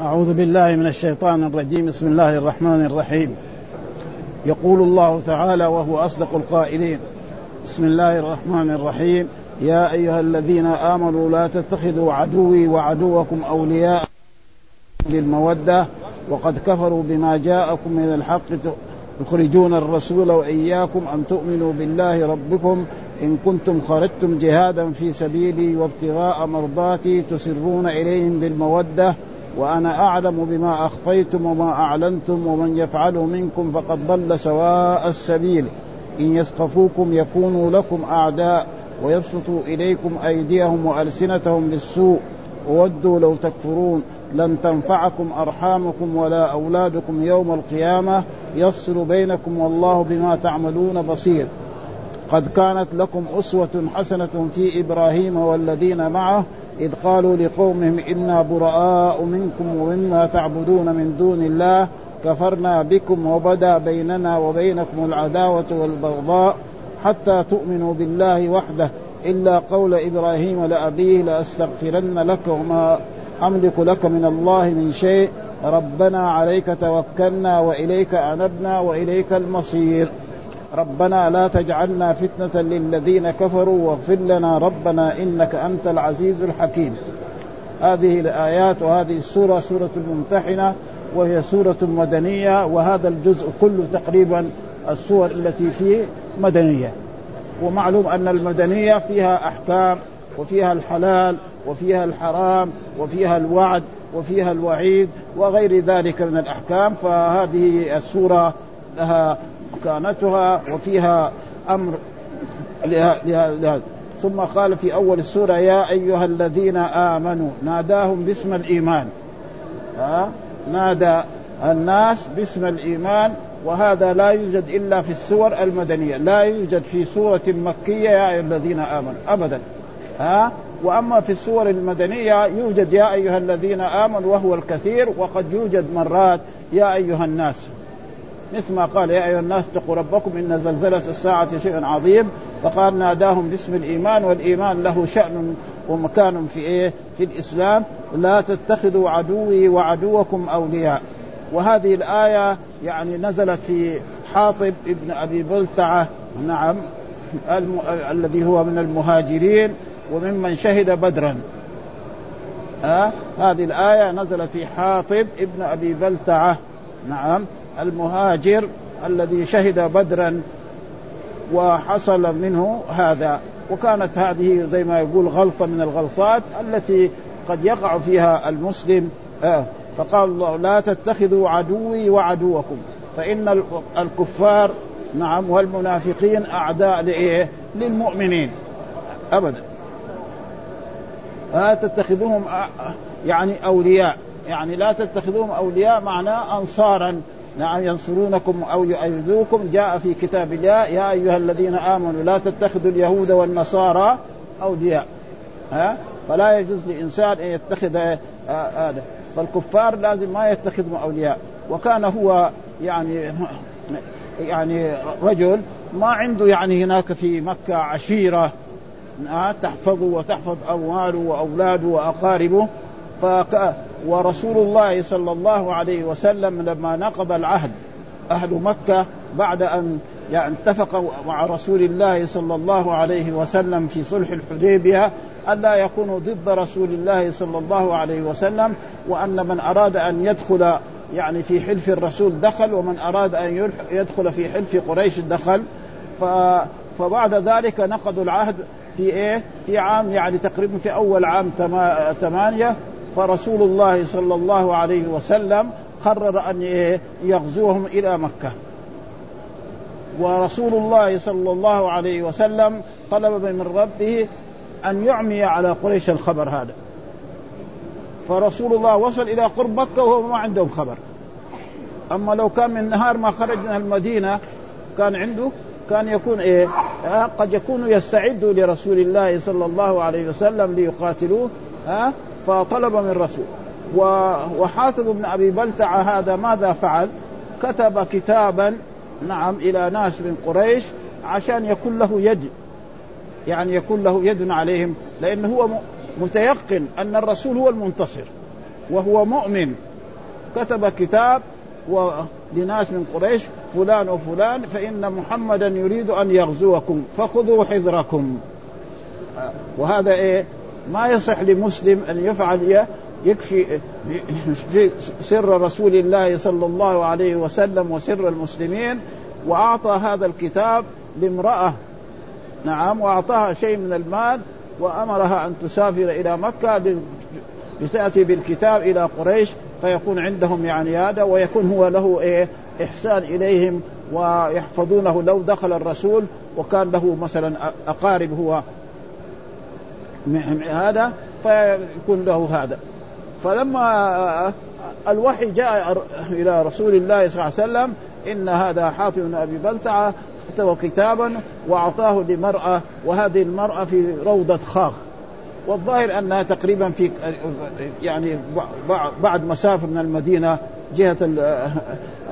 أعوذ بالله من الشيطان الرجيم. بسم الله الرحمن الرحيم. يقول الله تعالى وهو أصدق القائلين بسم الله الرحمن الرحيم. يا أيها الذين آمنوا لا تتخذوا عدوي وعدوكم أولياء بالمودة وقد كفروا بما جاءكم من الحق. يخرجون الرسول وإياكم أن تؤمنوا بالله ربكم. إن كنتم خرجتم جهادا في سبيلي وابتغاء مرضاتي تسرون إليهم بالمودة. وأنا أعلم بما أخفيتم وما أعلنتم ومن يفعله منكم فقد ضل سواء السبيل. إن يثقفوكم يكونوا لكم أعداء ويبسطوا إليكم أيديهم وألسنتهم بالسوء وودوا لو تكفرون. لن تنفعكم أرحامكم ولا أولادكم يوم القيامة. يفصل بينكم والله بما تعملون بصير. قد كانت لكم أسوة حسنة في إبراهيم والذين معه. إذ قالوا لقومهم إنا براء منكم ومما تعبدون من دون الله كفرنا بكم وبدا بيننا وبينكم العداوة والبغضاء حتى تؤمنوا بالله وحده. إلا قول إبراهيم لأبيه لأستغفرن لك وما أملك لك من الله من شيء. ربنا عليك توكلنا وإليك أنبنا وإليك المصير. ربنا لا تجعلنا فتنة للذين كفروا واغفر لنا ربنا إنك أنت العزيز الحكيم. هذه الآيات وهذه السورة سورة الممتحنة وهي سورة مدنية وهذا الجزء كله تقريبا السور التي فيه مدنية. ومعلوم أن المدنية فيها أحكام وفيها الحلال وفيها الحرام وفيها الوعد وفيها الوعيد وغير ذلك من الأحكام فهذه السورة لها مكانتها وفيها أمر لهذا ثم قال في أول السورة يا أيها الذين آمنوا ناداهم باسم الإيمان. ها؟ نادى الناس باسم الإيمان وهذا لا يوجد إلا في السور المدنية. لا يوجد في سورة مكية يا أيها الذين آمنوا ابدا. ها؟ وأما في السور المدنية يوجد يا أيها الذين آمنوا وهو الكثير وقد يوجد مرات يا أيها الناس مثل ما قال يا أيها الناس اتقوا ربكم إن زلزلة الساعة شيء عظيم. فقال ناداهم باسم الإيمان والإيمان له شأن ومكان في إيه؟ في الإسلام. لا تتخذوا عدوي وعدوكم أولياء. وهذه الآية يعني نزلت في حاطب ابن أبي بلتعة. نعم الم... الذي هو من المهاجرين وممن شهد بدرا. ها؟ هذه الآية نزلت في حاطب ابن أبي بلتعة. نعم المهاجر الذي شهد بدرا وحصل منه هذا. وكانت هذه زي ما يقول غلطة من الغلطات التي قد يقع فيها المسلم. آه فقال الله لا تتخذوا عدوي وعدوكم فإن الكفار نعم والمنافقين أعداء لإيه؟ للمؤمنين. ابدا. لا تتخذوهم يعني أولياء. يعني لا تتخذوهم أولياء معناه انصارا. نعم ينصرونكم أو يؤيدوكم. جاء في كتاب الله يا أيها الذين آمنوا لا تتخذوا اليهود والنصارى أولياء. ها؟ فلا يجوز لإنسان أن يتخذ هذا فالكفار لازم ما يتخذهم أولياء. وكان هو يعني يعني رجل ما عنده يعني هناك في مكة عشيرة تحفظه وتحفظ أمواله وأولاده وأقاربه. ورسول الله صلى الله عليه وسلم لما نقض العهد أهل مكة بعد أن يعني اتفقوا مع رسول الله صلى الله عليه وسلم في صلح الحديبية ألا يكونوا ضد رسول الله صلى الله عليه وسلم وأن من أراد أن يدخل يعني في حلف الرسول دخل ومن أراد أن يدخل في حلف قريش دخل ف فبعد ذلك نقضوا العهد في إيه؟ في عام يعني تقريبا في أول عام ثمانيه فرسول الله صلى الله عليه وسلم قرر أن يغزوهم إلى مكة. ورسول الله صلى الله عليه وسلم طلب من ربه أن يعمي على قريش الخبر هذا. فرسول الله وصل إلى قرب مكة وهو ما عندهم خبر. أما لو كان من نهار ما خرج من المدينة كان عنده كان يكون إيه قد يكون يستعد لرسول الله صلى الله عليه وسلم ليقاتلوه ها فطلب من رسول. وحاتم بن أبي بلتع هذا ماذا فعل؟ كتب كتابا نعم إلى ناس من قريش عشان يكون له يد. يعني يكون له يد عليهم لأنه هو متيقن أن الرسول هو المنتصر وهو مؤمن. كتب كتاب لناس من قريش فلان وفلان فإن محمدا يريد أن يغزوكم فخذوا حذركم. وهذا إيه؟ ما يصح لمسلم أن يفعل يكفي في سر رسول الله صلى الله عليه وسلم وسر المسلمين وأعطى هذا الكتاب لامرأة. نعم وأعطاها شيء من المال وأمرها أن تسافر إلى مكة لتأتي بالكتاب إلى قريش فيكون عندهم يعني هذا ويكون هو له إيه إحسان إليهم ويحفظونه لو دخل الرسول وكان له مثلا أقارب هو هذا فيكون له هذا. فلما الوحي جاء إلى رسول الله صلى الله عليه وسلم إن هذا حاطب بن أبي بلتعة كتب كتابا وأعطاه لمرأة وهذه المرأة في روضة خاخ والظاهر انها تقريبا في يعني بعد مسافة من المدينة جهة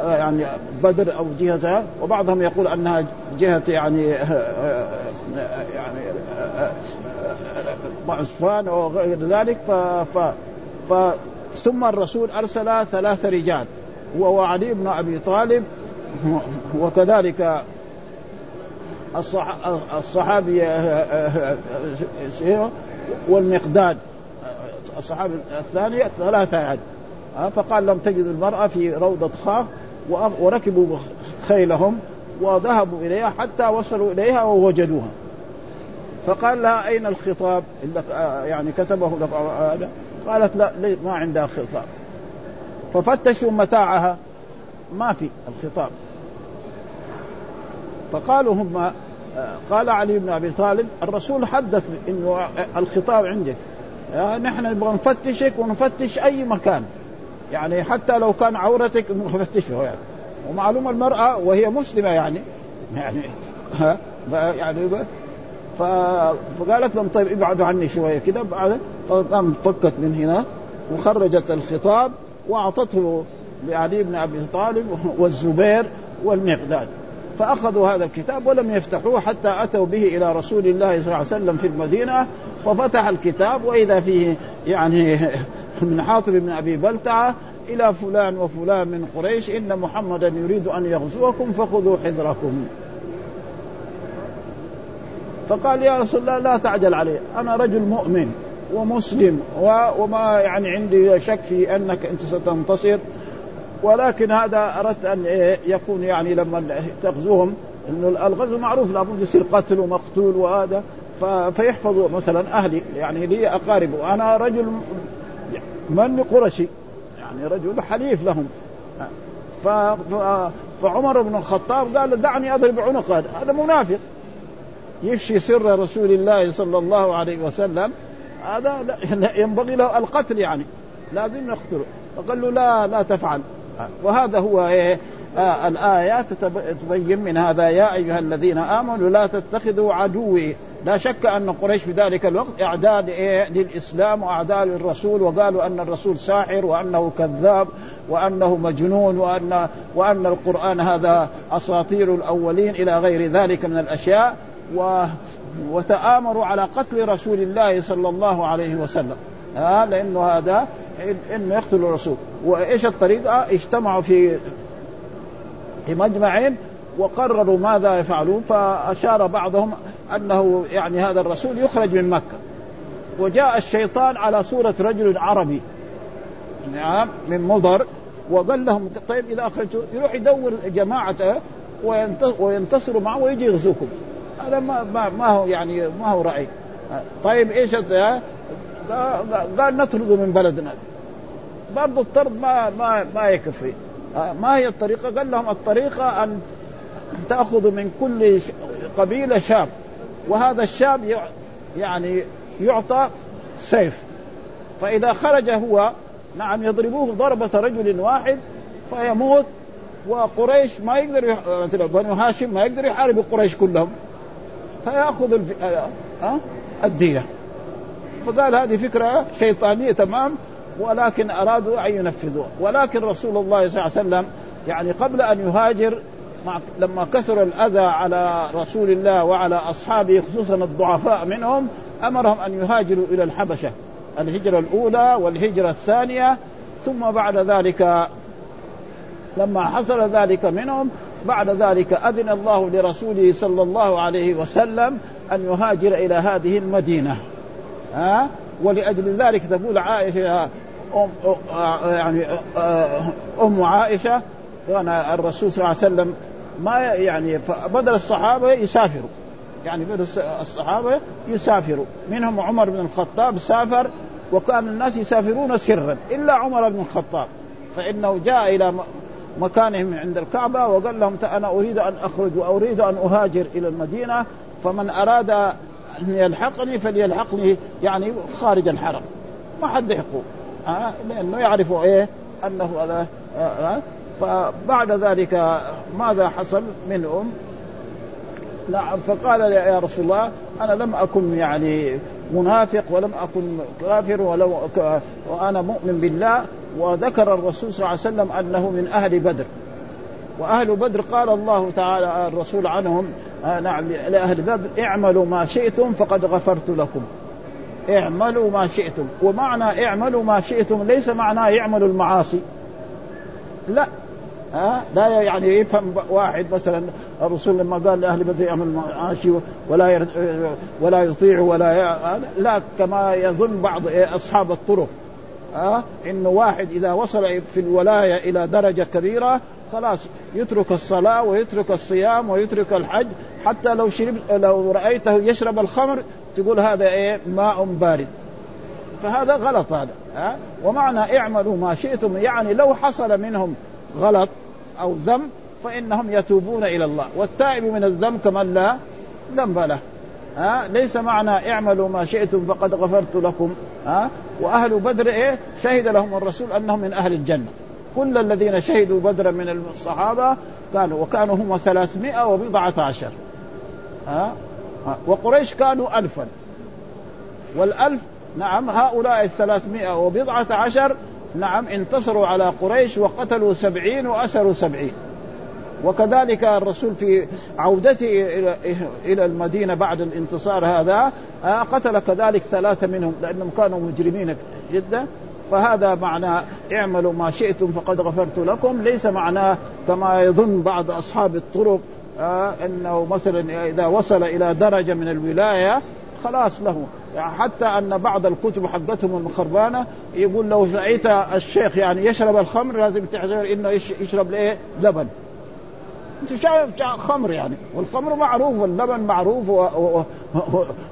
يعني بدر أو جهه وبعضهم يقول أنها جهة يعني يعني عصفان وغير ذلك ف, ف, ف ثم الرسول أرسل ثلاث رجال هو علي بن أبي طالب وكذلك الصحابي والمقداد الصحابي الثاني ثلاثة يعني. فقال لم تجد المرأة في روضة خاف وركبوا خيلهم وذهبوا إليها حتى وصلوا إليها ووجدوها. فقال لها أين الخطاب يعني كتبه لك هذا؟ قالت لا ما عندها خطاب. ففتشوا متاعها. ما في الخطاب. فقالوا هم قال علي بن أبي طالب الرسول حدث إنه الخطاب عندك. نحن نبغى نفتشك ونفتش أي مكان. يعني حتى لو كان عورتك نفتشه يعني. ومعلومه المرأة وهي مسلمة يعني. يعني يعني. فقالت لهم طيب ابعدوا عني شوية كده فقام فكت من هنا وخرجت الخطاب وأعطته لعلي بن أبي طالب والزبير والمقداد. فأخذوا هذا الكتاب ولم يفتحوه حتى أتوا به إلى رسول الله صلى الله عليه وسلم في المدينة ففتح الكتاب وإذا فيه يعني من حاطب بن أبي بلتعة إلى فلان وفلان من قريش إن محمدا يريد أن يغزوكم فخذوا حذركم. فقال يا رسول الله لا تعجل علي. أنا رجل مؤمن ومسلم وما يعني عندي شك في أنك أنت ستنتصر. ولكن هذا أردت أن يكون يعني لما تغزوهم انه الغزو معروف لابد يصير قتل ومقتول وهذا. فيحفظوا مثلا أهلي. يعني لي أقارب. وأنا رجل من قرشي. يعني رجل حليف لهم. ف... فعمر بن الخطاب قال دعني أضرب عنقه. هذا منافق. يفشي سر رسول الله صلى الله عليه وسلم. هذا ينبغي له القتل يعني. لازم نقتله فقال له لا لا تفعل. وهذا هو إيه؟ آه الآيات تبين من هذا. يا أيها الذين آمنوا لا تتخذوا عدوي. لا شك أن قريش في ذلك الوقت أعداء إيه؟ للإسلام وأعداء للرسول. وقالوا أن الرسول ساحر وأنه كذاب وأنه مجنون وأن وأن القرآن هذا أساطير الأولين إلى غير ذلك من الأشياء. و وتآمروا على قتل رسول الله صلى الله عليه وسلم. آه لأنه هذا إنه يقتل الرسول. وإيش الطريقة؟ اجتمعوا في في مجمع وقرروا ماذا يفعلون فأشار بعضهم أنه يعني هذا الرسول يخرج من مكة. وجاء الشيطان على صورة رجل عربي. نعم من مضر. وقال لهم طيب إذا أخرجوا يروح يدور جماعته وينتصروا معه ويجي يغزوكم. هذا ما, ما, ما هو يعني ما هو رأي. طيب إيش قال نطرده من بلدنا. برضه الطرد ما ما ما يكفي. ما هي الطريقة؟ قال لهم الطريقة أن تاخذوا من كل قبيلة شاب. وهذا الشاب يعني يعطى سيف. فإذا خرج هو نعم يضربوه ضربة رجل واحد فيموت. وقريش ما يقدر بنو هاشم ما يقدر يحاربوا قريش كلهم. فيأخذ الف... أه؟ الدية فقال هذه فكرة شيطانية تمام ولكن أرادوا أن ينفذوها ولكن رسول الله صلى الله عليه وسلم يعني قبل أن يهاجر مع لما كثر الأذى على رسول الله وعلى أصحابه خصوصا الضعفاء منهم أمرهم أن يهاجروا إلى الحبشة الهجرة الأولى والهجرة الثانية ثم بعد ذلك لما حصل ذلك منهم بعد ذلك أذن الله لرسوله صلى الله عليه وسلم أن يهاجر إلى هذه المدينة. ها؟ ولأجل ذلك تقول عائشة أم يعني أم عائشة كان الرسول صلى الله عليه وسلم ما يعني بدل الصحابة يسافروا. يعني بدل الصحابة يسافروا. منهم عمر بن الخطاب سافر وكان الناس يسافرون سرا إلا عمر بن الخطاب. فإنه جاء إلى مكانهم عند الكعبة وقال لهم أنا أريد أن أخرج وأريد أن أهاجر إلى المدينة فمن أراد أن يلحقني فليلحقني يعني خارج الحرم. ما حد يحقه. آه لأنه يعرف إيه؟ أنه هذا آه آه. فبعد ذلك ماذا حصل منهم؟ نعم فقال يا رسول الله أنا لم أكن يعني منافق ولم أكن كافر ولو وأنا مؤمن بالله. وذكر الرسول صلى الله عليه وسلم أنه من أهل بدر. وأهل بدر قال الله تعالى الرسول عنهم آه نعم لأهل بدر اعملوا ما شئتم فقد غفرت لكم. اعملوا ما شئتم. ومعنى اعملوا ما شئتم ليس معناه اعملوا المعاصي. لا ها لا يعني يفهم واحد مثلا الرسول لما قال لأهل بدر اعمل معاشي ولا ولا يطيع ولا لا كما يظن بعض أصحاب الطرق. ها إنه واحد إذا وصل في الولاية إلى درجة كبيرة خلاص يترك الصلاة ويترك الصيام ويترك الحج. حتى لو شرب لو رأيته يشرب الخمر تقول هذا إيه؟ ماء بارد. فهذا غلط هذا ها؟ ومعنى اعملوا ما شئتم يعني لو حصل منهم غلط أو ذنب فإنهم يتوبون إلى الله. والتائب من الذنب كمن لا ذنب له ها؟ ليس معنى اعملوا ما شئتم فقد غفرت لكم ها؟ وأهل بدر إيه؟ شهد لهم الرسول أنهم من أهل الجنة. كل الذين شهدوا بدرا من الصحابة كانوا وكانوا هم ثلاثمائة وبضعة عشر. ها؟ وقريش كانوا ألفا. والألف نعم هؤلاء الثلاثمائة وبضعة عشر نعم انتصروا على قريش وقتلوا سبعين وأسروا سبعين. وكذلك الرسول في عودته إلى إلى المدينة بعد الانتصار هذا قتل كذلك ثلاثة منهم لأنهم كانوا مجرمين جدا. فهذا معنى اعملوا ما شئتم فقد غفرت لكم. ليس معناه كما يظن بعض أصحاب الطرق آه إنه مثلا إذا وصل إلى درجة من الولاية خلاص له. يعني حتى أن بعض الكتب حقتهم المخربانة يقول لو رايت الشيخ يعني يشرب الخمر لازم تعتبر إنه يشرب؟ لبن. أنت شايف خمر يعني والخمر معروف واللبن معروف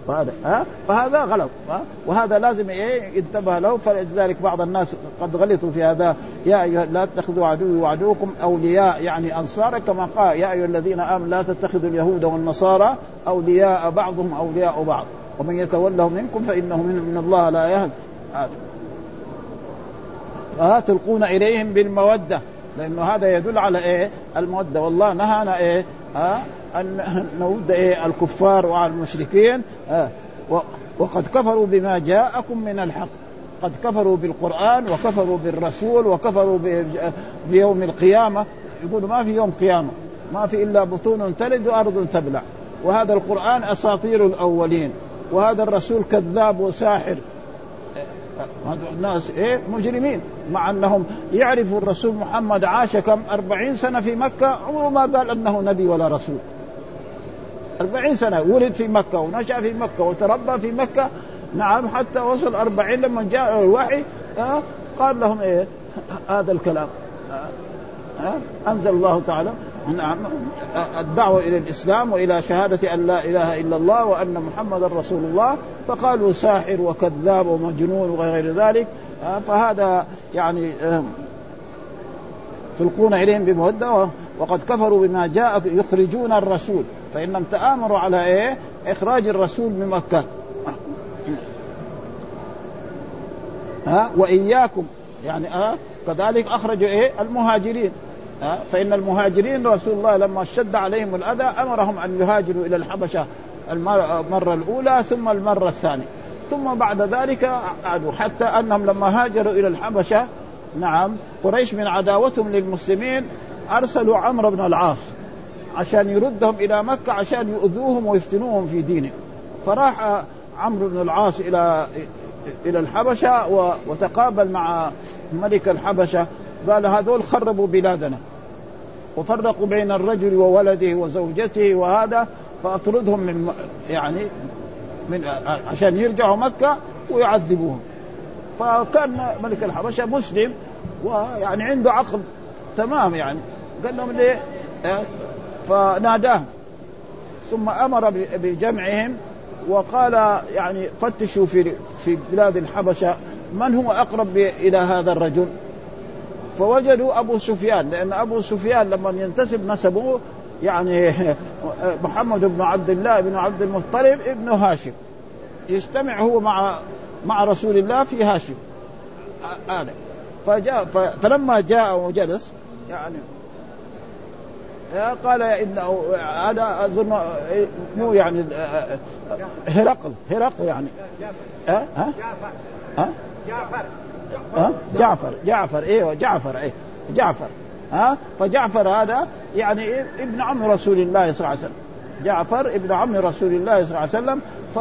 وهذا ها؟ فهذا غلط ها؟ وهذا لازم إيه ينتبه له. فلذلك بعض الناس قد غلطوا في هذا. يا أيها لا تتخذوا عدوي وعدوكم أولياء يعني انصارا كما قال يا أيها الذين آمنوا لا تتخذوا اليهود والنصارى أولياء بعضهم أولياء بعض. ومن يتولهم منكم فإنه من, الله لا يهدي. ها تلقون إليهم بالمودة. لأنه هذا يدل على إيه؟ المودة. والله نهانا إيه؟ ها؟ أن نود إيه؟ الكفار وعلى المشركين آه وقد كفروا بما جاءكم من الحق. قد كفروا بالقرآن وكفروا بالرسول وكفروا بيوم القيامة. يقولوا ما في يوم قيامة. ما في إلا بطون تلد وأرض تبلع. وهذا القرآن أساطير الأولين. وهذا الرسول كذاب وساحر. الناس إيه؟ مجرمين. مع أنهم يعرفوا الرسول محمد عاش كم؟ أربعين سنة في مكة. عمره ما قال أنه نبي ولا رسول. أربعين سنة ولد في مكة ونشأ في مكة وتربى في مكة. نعم حتى وصل أربعين لما جاء الوحي. آه قال لهم إيه؟ هذا الكلام. آه آه أنزل الله تعالى. نعم. الدعوة إلى الإسلام وإلى شهادة أن لا إله إلا الله وأن محمدا رسول الله فقالوا ساحر وكذاب ومجنون وغير ذلك. فهذا يعني تلقون إليهم بمودة وقد كفروا بما جاء يخرجون الرسول. فإنهم تآمروا على إيه؟ إخراج الرسول من مكة. ها وإياكم. يعني آه كذلك أخرجوا إيه؟ المهاجرين. فإن المهاجرين رسول الله لما اشتد عليهم الأذى أمرهم أن يهاجروا إلى الحبشة المرة الأولى ثم المرة الثانية. ثم بعد ذلك عادوا حتى أنهم لما هاجروا إلى الحبشة نعم قريش من عداوتهم للمسلمين أرسلوا عمرو بن العاص عشان يردهم إلى مكة عشان يؤذوهم ويفتنوهم في دينهم. فراح عمرو بن العاص إلى إلى الحبشة وتقابل مع ملك الحبشة. قال هذول خربوا بلادنا. وفرقوا بين الرجل وولده وزوجته وهذا فأطردهم من يعني من عشان يرجعوا مكة ويعذبوهم. فكان ملك الحبشة مسلم ويعني عنده عقل تمام يعني. قال لهم ليه؟ فناداهم. ثم أمر بجمعهم وقال يعني فتشوا في في بلاد الحبشة من هو أقرب إلى هذا الرجل؟ فوجدوا أبو سفيان لأن أبو سفيان لما ينتسب نسبه يعني محمد بن عبد الله بن عبد المطلب ابن هاشم. يجتمع هو مع مع رسول الله في هاشم. هذا فجاء فلما جاء وجلس يعني قال إنه هذا أظن مو يعني هرقل هرقل يعني. ها؟ ها ها؟ جعفر. ها؟ جعفر جعفر أيوه جعفر إيه جعفر ها؟ فجعفر هذا يعني ابن عم رسول الله صلى الله عليه وسلم. جعفر ابن عم رسول الله صلى الله عليه وسلم. ف...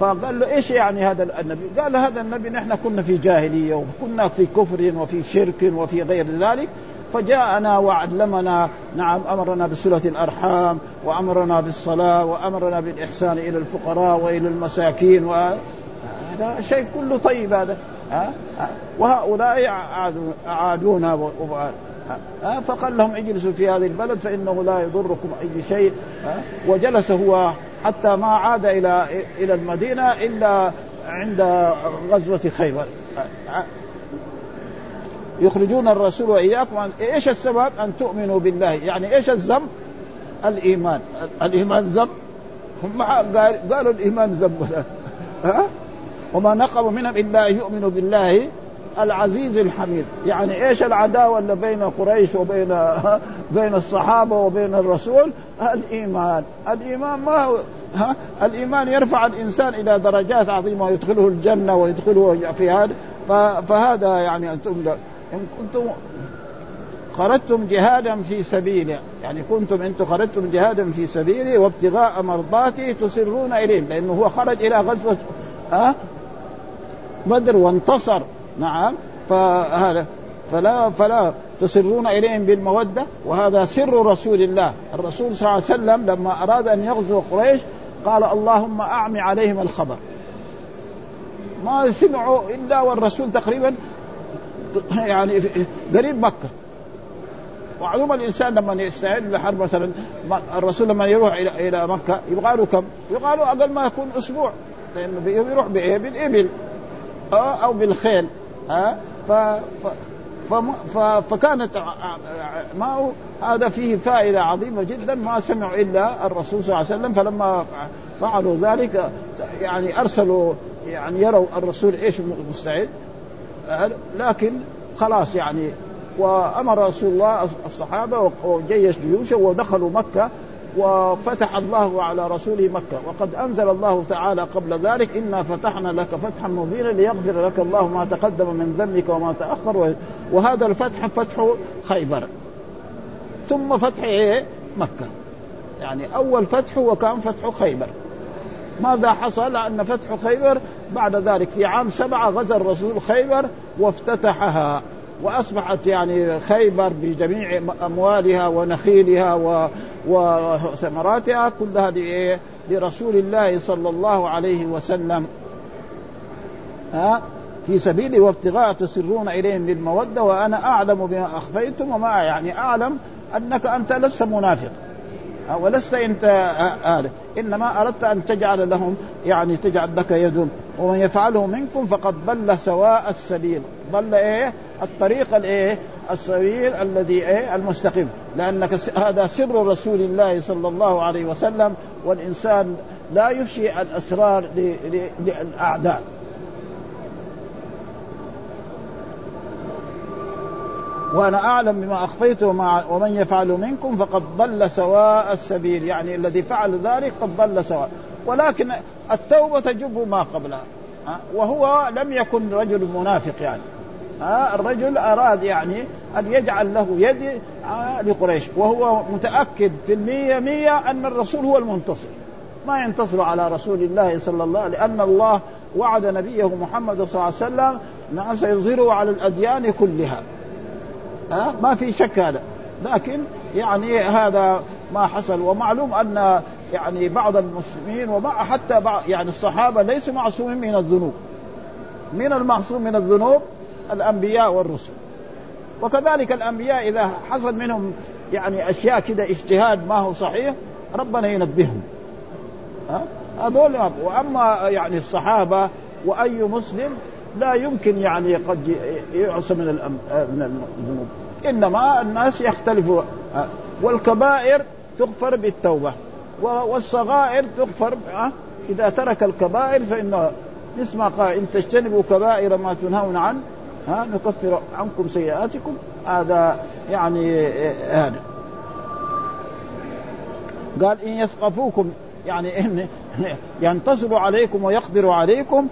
فقال له إيش يعني هذا النبي؟ قال هذا النبي نحن كنا في جاهلية وكنا في كفر وفي شرك وفي غير ذلك. فجاءنا وعلمنا نعم أمرنا بصله الأرحام وأمرنا بالصلاة وأمرنا بالإحسان إلى الفقراء وإلى المساكين وهذا شيء كله طيب هذا. ها؟ وهؤلاء اعادونا فقال لهم اجلسوا في هذه البلد فإنه لا يضركم أي شيء وجلس هو حتى ما عاد إلى إلى المدينة إلا عند غزوة خيبر يخرجون الرسول وإياكم إيش السبب؟ أن تؤمنوا بالله، يعني إيش الذنب؟ الإيمان، الإيمان ذنب؟ هم قالوا الإيمان ذنب. ها؟ وما نقموا منهم إلا ان يؤمنوا بالله العزيز الحميد. يعني إيش العداوة اللي بين قريش وبين بين الصحابة وبين الرسول؟ الإيمان. الإيمان ما هو ها؟ الإيمان يرفع الإنسان إلى درجات عظيمة ويدخله الجنة ويدخله في هذا. فهذا يعني أنتم إن كنتم خرجتم جهادا في سبيله يعني كنتم أنتم خرجتم جهادا في سبيله وابتغاء مرضاتي تسرون إليهم لأنه هو خرج إلى غزوه ها؟ بدر وانتصر. نعم. فهذا فلا فلا تسرون إليهم بالمودة. وهذا سر رسول الله. الرسول صلى الله عليه وسلم لما أراد أن يغزو قريش قال اللهم أعم عليهم الخبر. ما سمعوا إلا والرسول تقريبا يعني قريب مكة. معلوم الإنسان لما يستعد لحرب مثلا الرسول لما يروح إلى إلى مكة يبغى له كم؟ يبغى له أقل ما يكون أسبوع. لأنه بيروح بايه؟ بالابل أو بالخيل ها؟ ف... ف... ف... فكانت معه. هذا فيه فائدة عظيمة جدا ما سمعوا إلا الرسول صلى الله عليه وسلم فلما فعلوا ذلك يعني أرسلوا يعني يروا الرسول إيش مستعد. لكن خلاص يعني وأمر رسول الله الصحابة وجيش جيوشه ودخلوا مكة. وفتح الله على رسوله مكة. وقد أنزل الله تعالى قبل ذلك إنا فتحنا لك فتحا مبينا ليغفر لك الله ما تقدم من ذنبك وما تأخر. وهذا الفتح فتح خيبر. ثم فتح إيه؟ مكة. يعني أول فتح وكان فتح خيبر. ماذا حصل؟ أن فتح خيبر بعد ذلك في عام سبعة غزا الرسول خيبر وافتتحها. وأصبحت يعني خيبر بجميع أموالها ونخيلها و وثمراتها كلها لرسول الله صلى الله عليه وسلم. ها؟ في سبيله وابتغاء تسرون إليهم بالمودة وأنا أعلم بما أخفيتم وما يعني أعلم أنك أنت لست منافق. ولست أنت آله إنما أردت أن تجعل لهم يعني تجعل لك يد. ومن يفعله منكم فقد ضل سواء السبيل. ضل إيه؟ الطريق الإيه؟ السبيل الذي إيه؟ المستقيم. لأنك هذا سر رسول الله صلى الله عليه وسلم والإنسان لا يفشي الأسرار للأعداء. وأنا أعلم بما أخفيت ومن يفعل منكم فقد ضل سواء السبيل. يعني الذي فعل ذلك قد ضل سواء. ولكن التوبة تجب ما قبلها. وهو لم يكن رجل منافق يعني. ها الرجل أراد يعني أن يجعل له يد لقريش. وهو متأكد في المية مية أن الرسول هو المنتصر. ما ينتصر على رسول الله صلى الله عليه لأن الله وعد نبيه محمد صلى الله عليه وسلم أنه سيظهره على الأديان كلها. ها ما في شك هذا. لكن يعني هذا ما حصل. ومعلوم أن يعني بعض المسلمين ومع حتى بعض يعني الصحابة ليسوا معصومين من الذنوب. من المعصوم من الذنوب؟ الأنبياء والرسل. وكذلك الأنبياء إذا حصل منهم يعني أشياء كده اجتهاد ما هو صحيح ربنا ينبههم. ها؟ هذول وأما يعني الصحابة وأي مسلم لا يمكن يعني قد يعصى من من الذنوب. إنما الناس يختلفوا والكبائر تغفر بالتوبة. والصغائر تغفر إذا ترك الكبائر فإنه مثل ما قال إن تجتنبوا كبائر ما تنهون عنه ها نكفر عنكم سيئاتكم. هذا يعني هذا. قال إن يثقفوكم يعني إن ينتصروا عليكم ويقدروا عليكم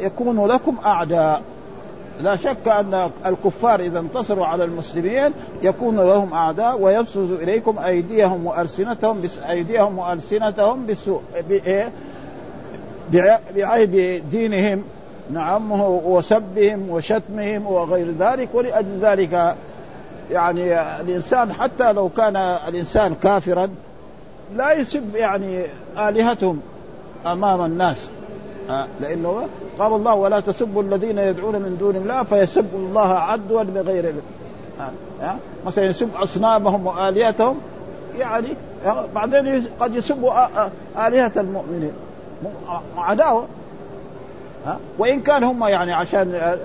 يكونوا لكم أعداء. لا شك أن الكفار إذا انتصروا على المسلمين يكون لهم أعداء ويبسط إليكم أيديهم وألسنتهم بس أيديهم وألسنتهم بالسوء بعيب دينهم. نعم وسبهم وشتمهم وغير ذلك ولأجل ذلك يعني الإنسان حتى لو كان الإنسان كافرا لا يسب يعني آلهتهم أمام الناس. لأنه قال الله ولا تسبوا الذين يدعون من دون الله فيسبوا الله عدوا بغير علم. مثلا يسب أصنامهم وآلهتهم يعني بعدين قد يسبوا آلهة المؤمنين. عداوة. ها وإن كان هم يعني عشان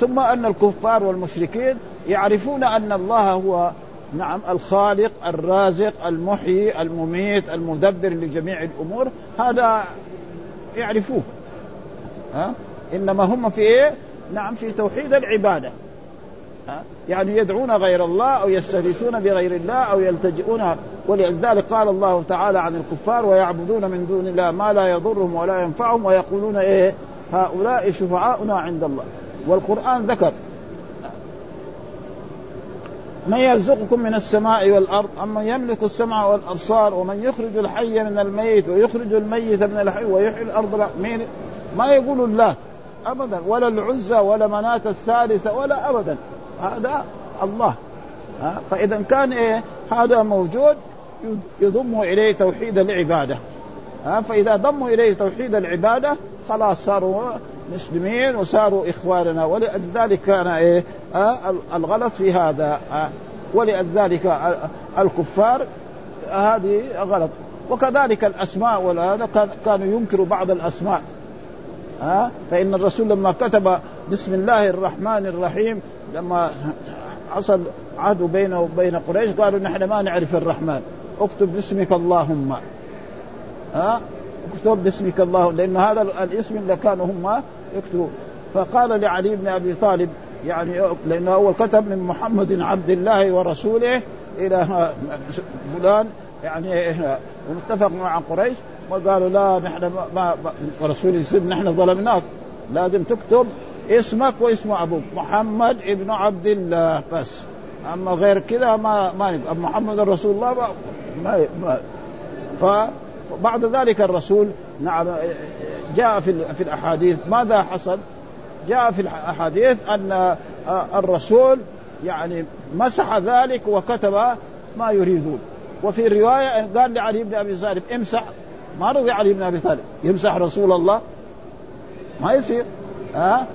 ثم أن الكفار والمشركين يعرفون أن الله هو نعم الخالق الرازق المحيي المميت المدبر لجميع الأمور هذا يعرفوه ها إنما هم في إيه؟ نعم في توحيد العبادة ها؟ يعني يدعون غير الله أو يستغيثون بغير الله أو يلتجئون ولذلك قال الله تعالى عن الكفار ويعبدون من دون الله ما لا يضرهم ولا ينفعهم ويقولون إيه؟ هؤلاء شفعاؤنا عند الله. والقرآن ذكر. من يرزقكم من السماء والأرض اما يملك السمع والأبصار ومن يخرج الحي من الميت ويخرج الميت من الحي ويحيي الأرض مين؟ ما يقول الله ابدا ولا العزى ولا مناة الثالثة ولا ابدا. هذا الله. فإذا كان إيه؟ هذا موجود يضم إليه توحيد العبادة. فإذا ضموا إليه توحيد العبادة خلاص صاروا مسلمين وصاروا إخواننا ولذلك كان إيه آه الغلط في هذا آه ولذلك الكفار هذه غلط. وكذلك الأسماء وهذا كانوا ينكروا بعض الأسماء ها آه فإن الرسول لما كتب بسم الله الرحمن الرحيم لما حصل عهد بينه وبين قريش قالوا نحن ما نعرف الرحمن اكتب باسمك اللهم ها اكتب باسمك الله لأن هذا الاسم اللي كانوا هم يكتبوا فقال لعلي بن أبي طالب يعني لأنه اول كتب من محمد عبد الله ورسوله إلى فلان يعني ومتفق مع قريش وقالوا لا نحن ما ورسول يصير نحن ظلمناك. لازم تكتب اسمك واسم أبوك محمد ابن عبد الله بس. أما غير كذا ما ما محمد رسول الله ما, ما, ما فبعد ذلك الرسول نعم جاء في في الأحاديث. ماذا حصل؟ جاء في الأحاديث أن الرسول يعني مسح ذلك وكتب ما يريدون. وفي رواية قال لعلي بن أبي طالب امسح. ما رضي علي بن أبي طالب. يمسح رسول الله. ما يصير. ها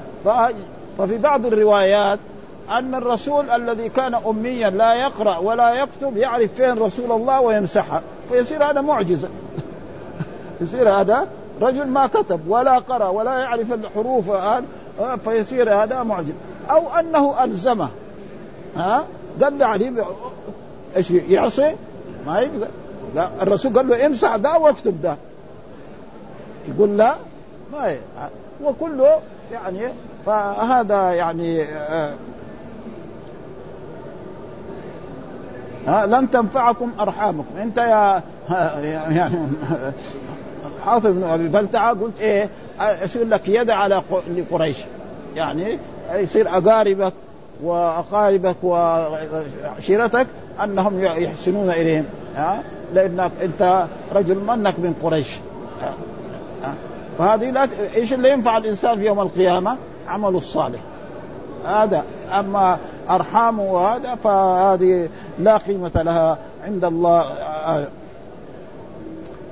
ففي بعض الروايات أن الرسول الذي كان أميا لا يقرأ ولا يكتب يعرف فين رسول الله ويمسحها فيصير هذا معجزة. يصير هذا رجل ما كتب ولا قرأ ولا يعرف الحروف فيصير هذا معجز أو أنه ألزمه. ها؟ قال عليه إيش يعصي؟ ما يقدر. لا الرسول قال له امسح ده واكتب ده يقول لا ما. وكله يعني فهذا يعني آه ها لن تنفعكم أرحامكم. أنت يا يعني حاطب بن أبي بلتعة قلت إيه يصير لك يد على لقريش. يعني يصير أقاربك وأقاربك وعشيرتك أنهم يحسنون إليهم. ها لأنك أنت رجل منك من قريش. فهذه لا. إيش اللي ينفع الإنسان في يوم القيامة؟ عمله الصالح. هذا. أما أرحامه وهذا فهذه لا قيمة لها عند الله.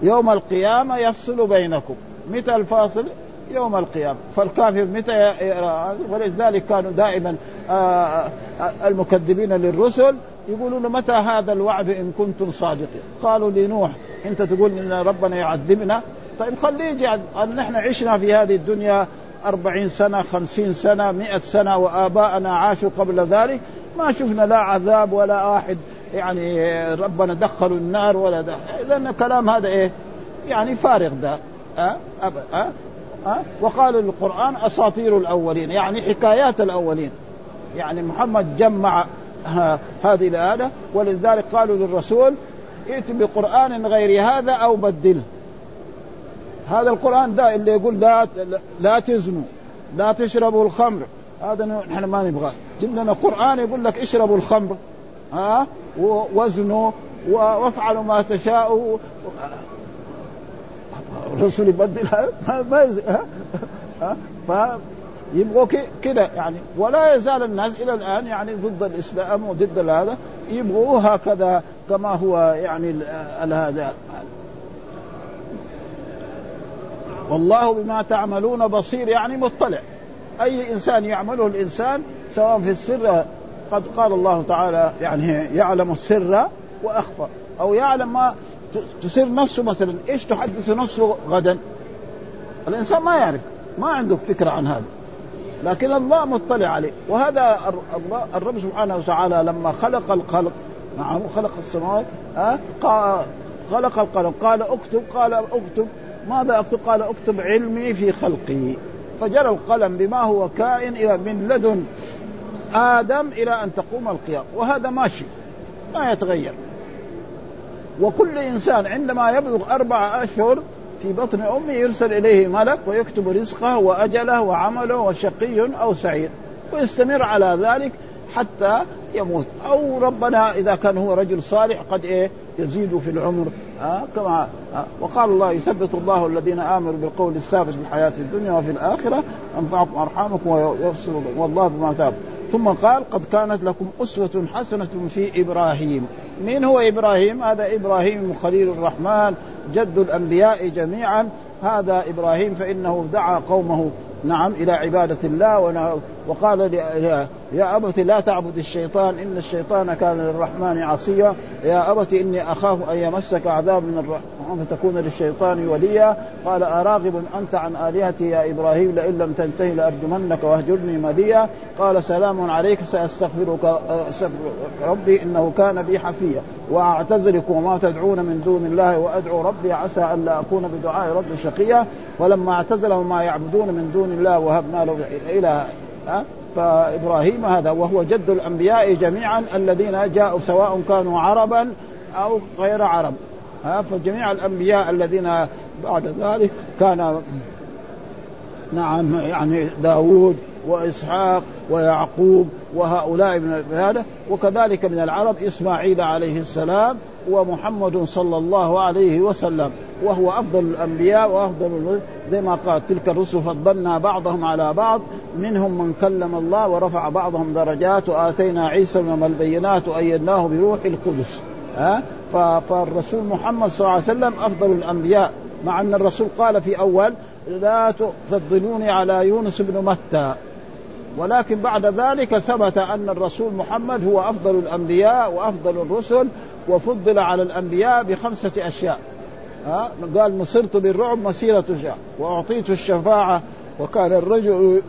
يوم القيامة يفصل بينكم. متى الفاصل؟ يوم القيامة. فالكافر متى ولذلك كانوا دائما آه، المكذبين للرسل يقولون متى هذا الوعد إن كنتم صادقين؟ قالوا لنوح أنت تقول إن ربنا يعذبنا؟ طيب خليه يجي نحن عشنا في هذه الدنيا أربعين سنة خمسين سنة مئة سنة وآباءنا عاشوا قبل ذلك. ما شفنا لا عذاب ولا واحد يعني ربنا دخلوا النار ولا ده. لأن كلام هذا إيه؟ يعني فارغ ده. أه؟ أه؟ أه؟ وقال القرآن أساطير الأولين يعني حكايات الأولين. يعني محمد جمع هذه الآية ولذلك قالوا للرسول ائت بقرآن غير هذا أو بدله. هذا القرآن ده اللي يقول لا لا تزنوا لا تشربوا الخمر. هذا نحن ما نبغاه. جيب لنا قرآن يقول لك اشربوا الخمر. ها؟ وزنوا وافعلوا ما تشاءوا. الرسول يبدل ما ها؟ ها؟ يبغوا كده يعني. ولا يزال الناس إلى الآن يعني ضد الإسلام وضد هذا يبغوا هكذا كما هو يعني هذا. والله بما تعملون بصير يعني مطلع. أي إنسان يعمله الإنسان سواء في السر قد قال الله تعالى يعني يعلم السر وأخفى. أو يعلم ما تسر نفسه مثلا إيش تحدث نفسه غدا؟ الإنسان ما يعرف ما عنده فكرة عن هذا. لكن الله مطلع عليه. وهذا الرب سبحانه وتعالى لما خلق الخلق نعم خلق السماوات أه؟ خلق القلم قال اكتب قال اكتب. ماذا اكتب؟ قال اكتب علمي في خلقي فجرى القلم بما هو كائن إلى من لدن آدم إلى أن تقوم القيامه وهذا ماشي ما يتغير وكل إنسان عندما يبلغ أربع أشهر في بطن أمه يرسل إليه ملك ويكتب رزقه وأجله وعمله وشقي أو سعيد ويستمر على ذلك حتى يموت. أو ربنا إذا كان هو رجل صالح قد إيه؟ يزيد في العمر. آه كما آه وقال الله يثبت الله الذين آمنوا بالقول الثابت في الحياة الدنيا وفي الآخرة أنفعكم ارحامكم ويفصل والله بما تاب ثم قال قد كانت لكم أسوة حسنة في إبراهيم. من هو إبراهيم؟ هذا إبراهيم خليل الرحمن جد الأنبياء جميعا. هذا إبراهيم فإنه دعا قومه نعم إلى عبادة الله وقال يا ابت لا تعبد الشيطان إن الشيطان كان للرحمن عصيا. يا ابت إني أخاف أن يمسك عذاب من الرحمن فتكون للشيطان وليا. قال أراغب أنت عن آلهتي يا إبراهيم لئن لم تنتهي لأرجمنك واهجرني مليا قال سلام عليك سأستغفرك ربي إنه كان بي حفيا. واعتزلك وما تدعون من دون الله وأدعو ربي عسى الا أكون بدعاء ربي شقيا. ولما اعتزلهم ما يعبدون من دون الله وهبنا له إلى فإبراهيم هذا وهو جد الأنبياء جميعا الذين جاءوا سواء كانوا عربا أو غير عرب. ها فجميع الأنبياء الذين بعد ذلك كان نعم يعني داوود وإسحاق ويعقوب وهؤلاء من هذا وكذلك من العرب إسماعيل عليه السلام ومحمد صلى الله عليه وسلم وهو أفضل الأنبياء وأفضل زي ما قال تلك الرسل فضلنا بعضهم على بعض منهم من كلم الله ورفع بعضهم درجات وآتينا عيسى من البينات وأيدناه بروح القدس ها؟ فالرسول محمد صلى الله عليه وسلم أفضل الأنبياء مع أن الرسول قال في أول لا تفضلوني على يونس بن متى. ولكن بعد ذلك ثبت أن الرسول محمد هو أفضل الأنبياء وأفضل الرسل وفضل على الأنبياء بخمسة أشياء. ها؟ قال نصرت بالرعب مسيرة شهر وأعطيت الشفاعة وكان الرجل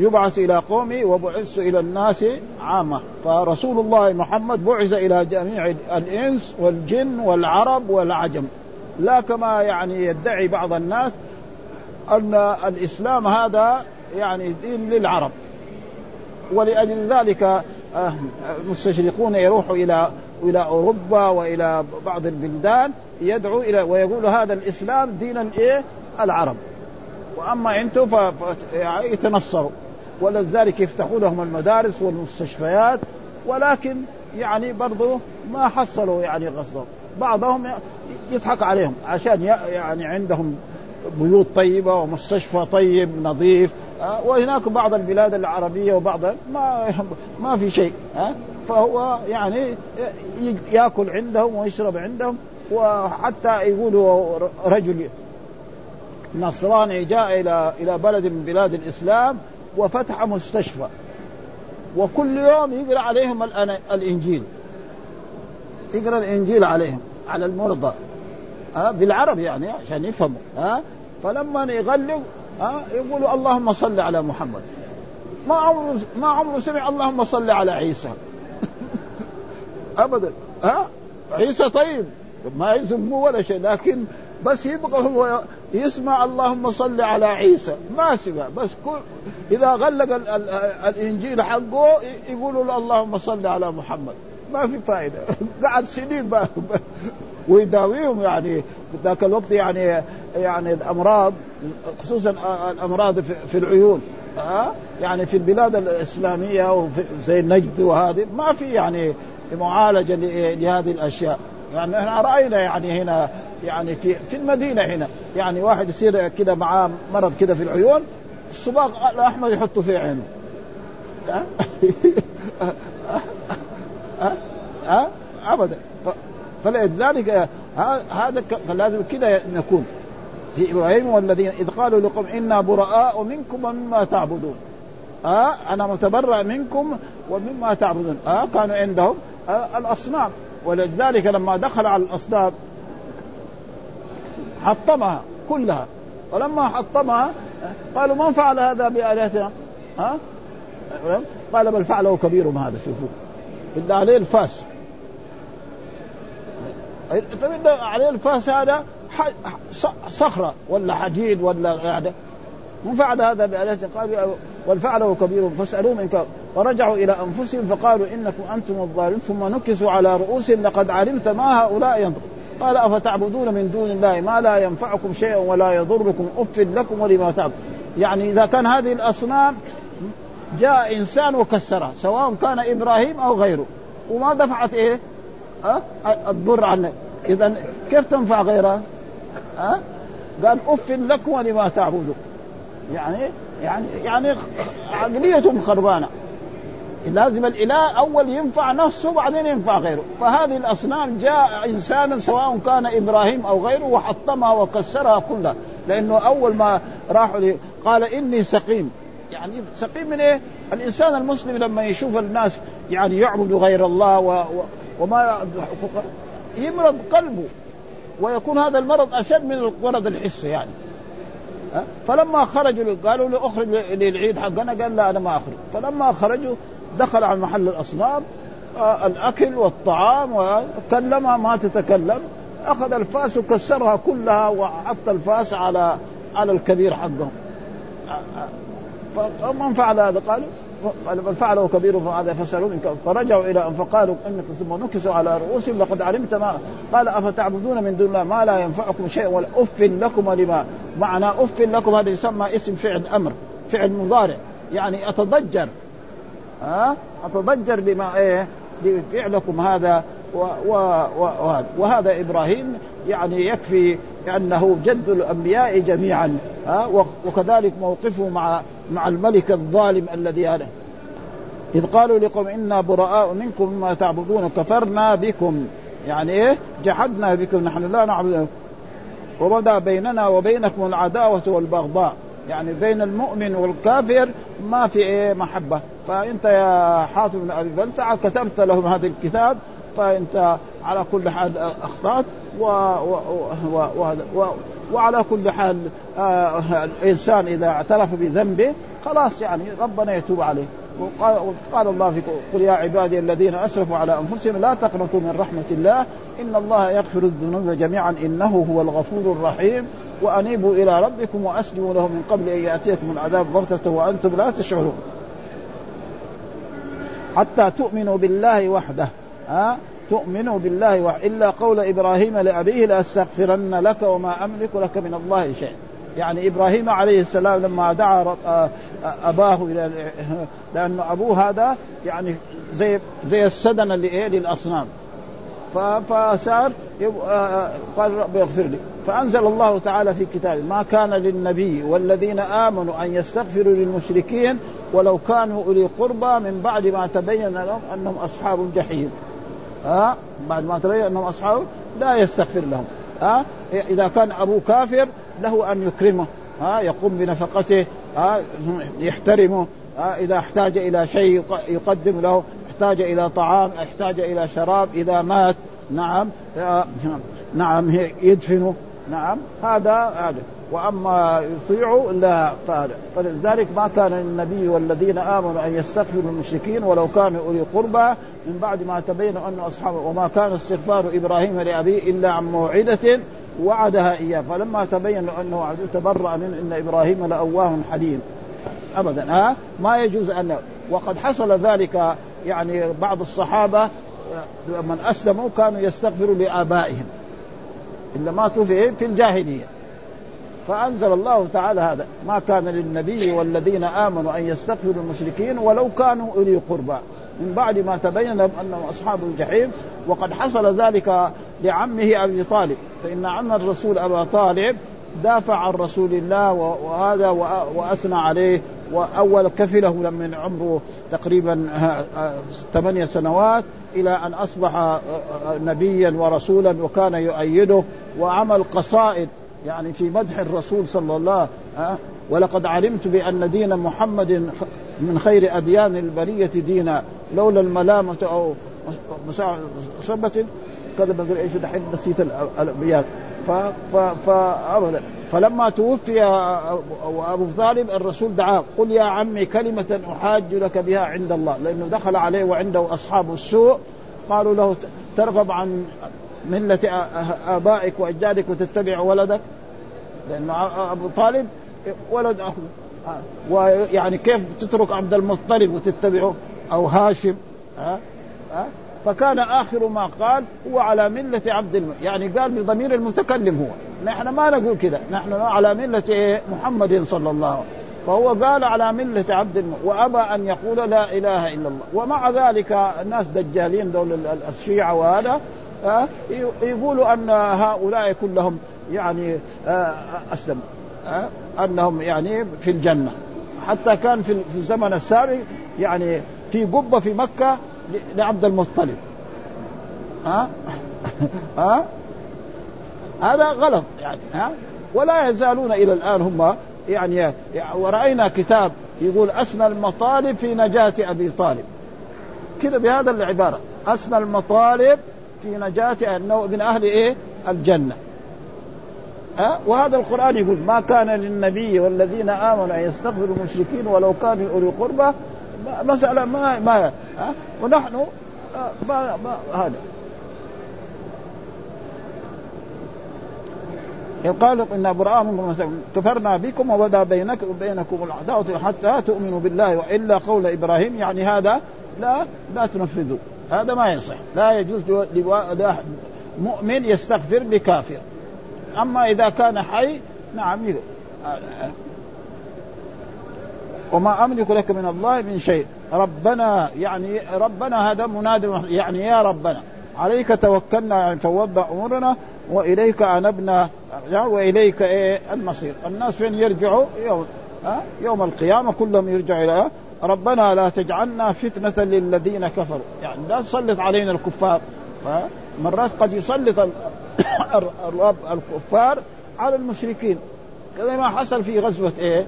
يبعث إلى قومه وبعث إلى الناس عامة. فرسول الله محمد بعث إلى جميع الإنس والجن والعرب والعجم. لا كما يعني يدعي بعض الناس أن الإسلام هذا يعني دين للعرب. ولأجل ذلك آه، المستشرقون يروحوا إلى إلى أوروبا وإلى بعض البلدان يدعو إلى ويقول هذا الإسلام دين الايه؟ العرب. وأما أنتم فيتنصروا ولذلك يفتحوا لهم المدارس والمستشفيات ولكن يعني برضو ما حصلوا يعني قصدهم بعضهم يضحك عليهم عشان يعني عندهم بيوت طيبة ومستشفى طيب نظيف آه، وهناك بعض البلاد العربية وبعض ما ما في شيء ها فهو يعني ياكل عندهم ويشرب عندهم وحتى يقولوا رجل نصراني جاء إلى إلى بلد من بلاد الإسلام وفتح مستشفى. وكل يوم يقرأ عليهم الإنجيل. يقرأ الإنجيل عليهم على المرضى. ها بالعرب يعني عشان يفهموا. ها فلما يغلق ها يقولوا اللهم صل على محمد. ما عمره ما عمره سمع اللهم صل على عيسى. ابدا. ها عيسى طيب. ما يسموه ولا شيء لكن بس يبغى هو يسمع اللهم صل على عيسى. ما سمع بس كل إذا غلق ال ال الإنجيل حقه يقولوا له اللهم صل على محمد. ما في فائده قعد سنين ويداويهم يعني. ذاك الوقت يعني يعني الأمراض خصوصا الأمراض في العيون. ها يعني في البلاد الإسلامية زي النجد وهذه. ما في يعني معالجة لهذه الأشياء. يعني إحنا رأينا يعني هنا يعني في في المدينة هنا. يعني واحد يصير كده معاه مرض كده في العيون الصباغ الأحمر يحطه في عينه. ها؟ ها؟ ها؟ ابدا. فلذلك هذا لازم كده نكون في إبراهيم والذين إذ قالوا لكم إنا براء منكم ومما تعبدون. آه أنا متبرأ منكم ومما تعبدون. آه كانوا عندهم آه الأصنام. ولذلك لما دخل على الأصنام حطمها كلها. ولما حطمها قالوا من فعل هذا بآلهتنا؟ ها؟ قال بل فعله كبيرهم هذا شوفوا. بالله عليه الفاس. فبالله عليه الفاس هذا صخرة ولا حديد ولا يعني. من فعل هذا بآلهتنا؟ قالوا والفعله كبيرهم فاسألوهم إن كان فرجعوا إلى أنفسهم فقالوا إنكم أنتم الظالمون. ثم نكسوا على رؤوسهم لقد علمت ما هؤلاء ينطق قال أفتعبدون من دون الله ما لا ينفعكم شيئا ولا يضركم أف لكم ولما تعبد يعني إذا كان هذه الأصنام جاء إنسان وكسرها سواء كان إبراهيم أو غيره. وما دفعت إيه؟ أه؟ الضر عنه. إذا كيف تنفع غيرها أه؟ قال أف لكم ولما تعبدون. يعني يعني يعني عقليتهم خربانة. لازم الإله أول ينفع نفسه بعدين ينفع غيره. فهذه الأصنام جاء إنسانا سواء كان إبراهيم أو غيره وحطمها وكسرها كلها. لأنه أول ما راحوا قال إني سقيم. يعني سقيم من إيه؟ الإنسان المسلم لما يشوف الناس يعني يعبدوا غير الله و... و... وما يمرض قلبه ويكون هذا المرض أشد من المرض الحسي يعني. فلما خرجوا قالوا له اخرج للعيد حقنا قال لا أنا ما أخرج. فلما خرجوا دخل على محل الأصنام آه الأكل والطعام وكلمها ما تتكلم أخذ الفاس وكسرها كلها وحط الفاس على على الكبير حقهم. فمن فعل هذا؟ قالوا بل فعله كبير فهذا فسألوا فرجعوا إلى ان فقالوا إنك ثم نكسوا على رؤوسهم لقد علمت ما قال أفتعبدون من دون الله ما لا ينفعكم شيء ولا أف لكم ولما معنى أف لكم هذا يسمى اسم فعل أمر فعل مضارع يعني أتضجر. ها؟ أتضجر بما إيه؟ بفعلكم هذا و و و وهذا. إبراهيم يعني يكفي انه جد الأنبياء جميعا ها؟ وكذلك موقفه مع مع الملك الظالم الذي هذا. إذ قالوا لكم إنا براء منكم مما تعبدون كفرنا بكم. يعني إيه؟ جحدنا بكم نحن لا نعبد. وبدا بيننا وبينكم العداوة والبغضاء. يعني بين المؤمن والكافر ما في إيه محبة. فأنت يا حاتم بن أبي بلتع كتبت لهم هذا الكتاب فأنت على كل حال أخطأت و... و... و... و... و... وعلى كل حال آه الإنسان إذا اعترف بذنبه خلاص يعني ربنا يتوب عليه. وقال, وقال الله في قل يا عبادي الذين أسرفوا على أنفسهم لا تقنطوا من رحمة الله إن الله يغفر الذنوب جميعا إنه هو الغفور الرحيم وأنيبوا إلى ربكم وأسلموا له من قبل أن يأتيكم العذاب بغتة وأنتم لا تشعرون. حتى تؤمنوا بالله وحده ها؟ تؤمنوا بالله وحده. إلا قول إبراهيم لأبيه لأستغفرن لك وما أملك لك من الله شيء. يعني إبراهيم عليه السلام لما دعا أباه إلى لأنه أبوه هذا يعني زي زي السدن اللي إيه للاصنام فصار قال رب اغفر لي. فأنزل الله تعالى في كتابه ما كان للنبي والذين آمنوا أن يستغفروا للمشركين ولو كانوا أولي قربى من بعد ما تبين لهم أنهم أصحاب الجحيم. ها؟ بعد ما تبين أنهم أصحاب لا يستغفر لهم. ها؟ إذا كان أبوه كافر له أن يكرمه ها يقوم بنفقته ها يحترمه ها إذا احتاج إلى شيء يقدم له احتاج إلى طعام احتاج إلى شراب إذا مات نعم نعم يدفنه نعم هذا هذا. وأما يطيعوا لا فهذا. فلذلك ما كان للنبي والذين آمنوا أن يستغفروا المشركين ولو كانوا أولي قربى من بعد ما تبين انه اصحاب وما كان استغفار إبراهيم لأبيه إلا عن موعدة وعدها إياه. فلما تبين أنه عدو تبرأ من إن إبراهيم لأواه حليم. ابدا. ها؟ ما يجوز أن وقد حصل ذلك يعني بعض الصحابة من أسلموا كانوا يستغفروا لآبائهم. إلا ماتوا في في الجاهلية. فأنزل الله تعالى هذا. ما كان للنبي والذين آمنوا أن يستغفروا المشركين ولو كانوا أولي قربى. من بعد ما تبين لهم أنهم أصحاب الجحيم وقد حصل ذلك لعمه أبي طالب. فإن عم الرسول أبا طالب دافع عن رسول الله وهذا وأثنى عليه. وأول كفله من عمره تقريبا ثمانية سنوات إلى أن أصبح نبيا ورسولا وكان يؤيده. وعمل قصائد يعني في مدح الرسول صلى الله عليه ولقد علمت بأن دين محمد من خير أديان البرية دينا لولا الملامة أو كذا ما إيش دحين نسيت الأبيات. فابدا فلما توفي أبو طالب الرسول دعاه قل يا عمي كلمة أحاج لك بها عند الله. لأنه دخل عليه وعنده أصحاب السوء. قالوا له ترغب عن ملة آبائك وأجدادك وتتبع ولدك. لأنه أبو طالب ولد اخوه ويعني كيف تترك عبد المطلب وتتبعه؟ أو هاشم. ها؟ ها؟ فكان آخر ما قال هو على ملة عبد الم... يعني قال بضمير المتكلم هو. نحن ما نقول كذا نحن على ملة؟ محمد صلى الله عليه وسلم. فهو قال على ملة عبد الم... وأبى أن يقول لا إله إلا الله. ومع ذلك الناس دجالين دول الشيعة وهذا يقولوا أن هؤلاء كلهم يعني أسلموا أنهم يعني في الجنة. حتى كان في الزمن السابق يعني في قبة في مكة لعبد المطلب. ها؟ ها؟ هذا غلط يعني ها؟ ولا يزالون إلى الآن هم يعني ورأينا كتاب يقول اسنى المطالب في نجاة أبي طالب. كذا بهذا العبارة اسنى المطالب في نجاة انه من أهل إيه؟ الجنة. ها؟ وهذا القرآن يقول ما كان للنبي والذين آمنوا أن يستغفروا المشركين ولو كانوا أولي قربى مسألة ما ما ها؟ ونحن آه، ما, ما هذا. قالوا إنا براء منكم كفرنا بكم وبدا بينك وبينكم العداوة حتى تؤمنوا بالله وإلا قول إبراهيم يعني هذا لا لا تنفذوا. هذا ما يصح. لا يجوز مؤمن يستغفر لكافر أما إذا كان حي نعم وما أملك لك من الله من شيء. ربنا يعني ربنا هذا منادي يعني يا ربنا عليك توكلنا يعني فوضع أمورنا وإليك أنبنا وإليك إيه؟ المصير. الناس فين يرجعوا؟ يوم ها؟ يوم القيامة كلهم يرجعوا إلى ربنا لا تجعلنا فتنة للذين كفروا. يعني لا تسلط علينا الكفار مرات قد يسلط الرب الكفار على المشركين. كما ما حصل في غزوة إيه؟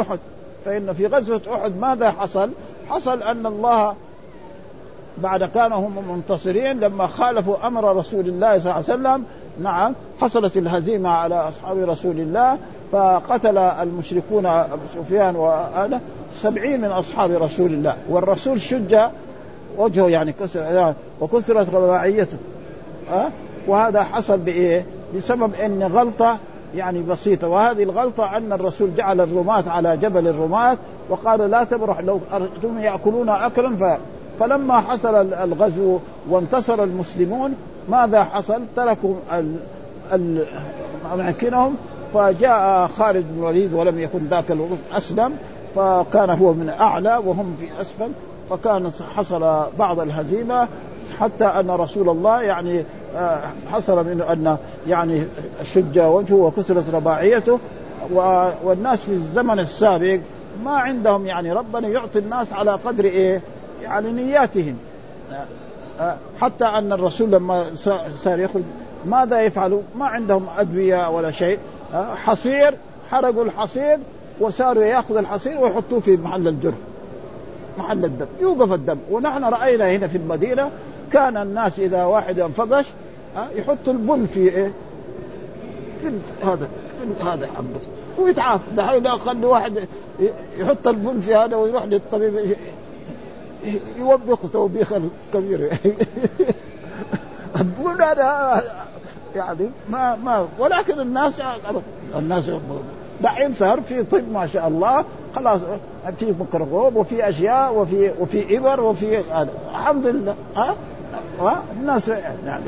أحد. فإن في غزوة أحد ماذا حصل؟ حصل أن الله بعد كانوا هم منتصرين لما خالفوا أمر رسول الله صلى الله عليه وسلم نعم حصلت الهزيمة على أصحاب رسول الله فقتل المشركون أبو سفيان وهذا سبعين من أصحاب رسول الله والرسول شج وجهه يعني كسر وكثرت رباعيته أه؟ وهذا حصل بإيه؟ بسبب أن غلطة يعني بسيطة. وهذه الغلطة أن الرسول جعل الرماة على جبل الرماة وقال لا تبرح لو أرجتم يأكلون أكلا ف... فلما حصل الغزو وانتصر المسلمون ماذا حصل؟ تركوا ال... ال... أماكنهم. فجاء خالد بن الوليد ولم يكن ذاك الوقت أسلم فكان هو من أعلى وهم في أسفل. فكان حصل بعض الهزيمة حتى أن رسول الله يعني حصل منه أن يعني شج وجهه وكسرت رباعيته والناس في الزمن السابق ما عندهم يعني ربنا يعطي الناس على قدر إيه؟ يعني نياتهم حتى أن الرسول لما صار يخرج ماذا يفعلوا؟ ما عندهم أدوية ولا شيء حصير حرقوا الحصير وصاروا ياخذ الحصير ويحطوه في محل الجرح محل الدم يوقف الدم ونحن رأينا هنا في المدينة كان الناس إذا واحد انفقش يحط البن في إيه؟ في هذا في هذا حبس. ويتعافى دحين لو خلي واحد يحط البن في هذا ويروح للطبيب يوبخ توبيخا كبير البن هذا يعني ما ما ولكن الناس الناس دحين صار في طب ما شاء الله خلاص في ميكروفون وفي أشياء وفي وفي إبر وفي هذا. الحمد لله ها؟ الناس يعني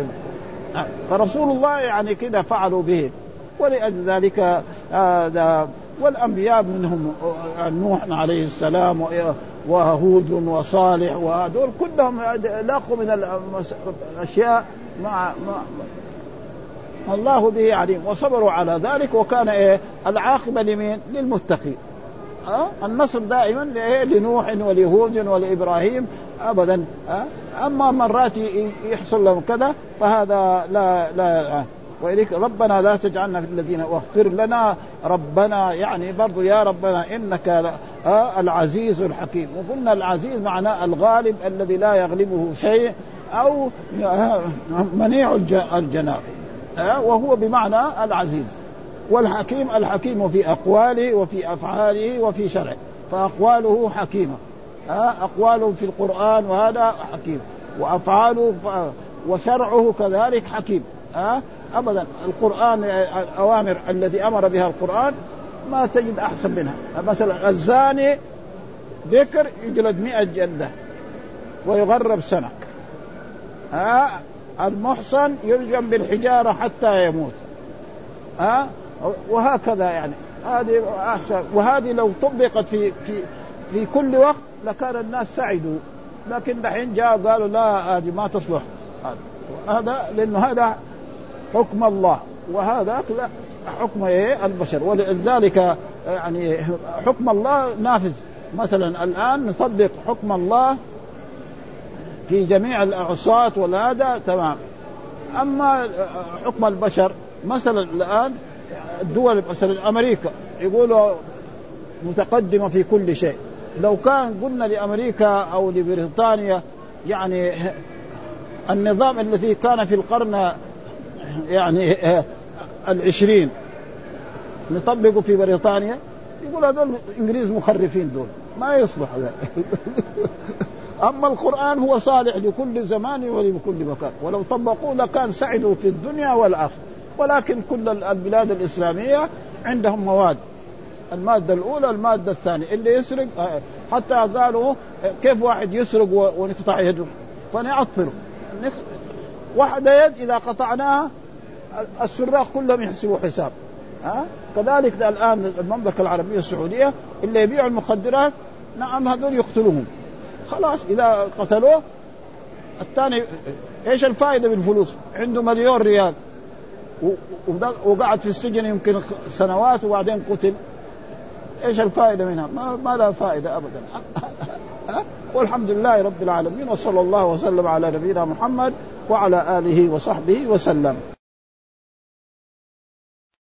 فرسول الله يعني كذا فعلوا به ولأجل ذلك هذا والأنبياء منهم نوح عليه السلام وهود وصالح وهذول كلهم لاقوا من الأشياء مع, مع الله به عليم وصبروا على ذلك وكان إيه العاقبة لمين؟ للمتقين أه؟ النصر دائما؟ لنوح ولهود ولإبراهيم ابدا؟ أما مرات يحصل لهم كذا فهذا لا لا وإليك ربنا لا تجعلنا في الذين واغفر لنا ربنا يعني برضو يا ربنا إنك آه العزيز الحكيم. وقلنا العزيز معناه الغالب الذي لا يغلبه شيء أو آه منيع الجناب وهو بمعنى العزيز. والحكيم الحكيم في أقواله وفي أفعاله وفي شرعه فأقواله حكيمة. آه اقواله في القرآن وهذا حكيم. وافعاله وشرعه كذلك حكيم آه ابدا. القرآن الأوامر الذي أمر بها القرآن ما تجد أحسن منها. مثلا الزاني ذكر يجلد مئة جلدة ويغرب سنة ها؟ المحصن يرجم بالحجارة حتى يموت ها؟ وهكذا يعني. هذه أحسن. وهذه لو طبقت في في في كل وقت لكان الناس سعدوا لكن دحين جاء قالوا لا هذه ما تصلح. هذا لأنه هذا حكم الله وهذا لا حكم إيه؟ البشر. ولذلك يعني حكم الله نافذ. مثلا الآن نطبق حكم الله في جميع العصاة والهذا تمام. أما حكم البشر مثلا الآن الدول مثلا أمريكا يقولوا متقدمة في كل شيء. لو كان قلنا لأمريكا أو لبريطانيا يعني النظام الذي كان في القرن يعني العشرين نطبقه في بريطانيا يقول هذول الانجليز مخرفين دول ما يصلح أما القرآن هو صالح لكل زمان ولكل مكان ولو طبقوه لكان سعدوا في الدنيا والآخرة ولكن كل البلاد الإسلامية عندهم مواد. المادة الأولى المادة الثانية. اللي يسرق آه، حتى قالوا آه، كيف واحد يسرق ونقطع يده؟ فنعطله. واحدة يد إذا قطعناها السراق كلهم يحسبوا حساب. ها؟ كذلك الآن المملكة العربية السعودية اللي يبيعوا المخدرات نعم هذول يقتلوهم. خلاص إذا قتلوه الثاني إيش الفائدة بالفلوس؟ عنده مليون ريال. وقعد في السجن يمكن سنوات وبعدين قتل. إيش الفائدة منها؟ ما, ما لها فائدة ابدا والحمد لله رب العالمين وصلى الله وسلم على نبينا محمد وعلى آله وصحبه وسلم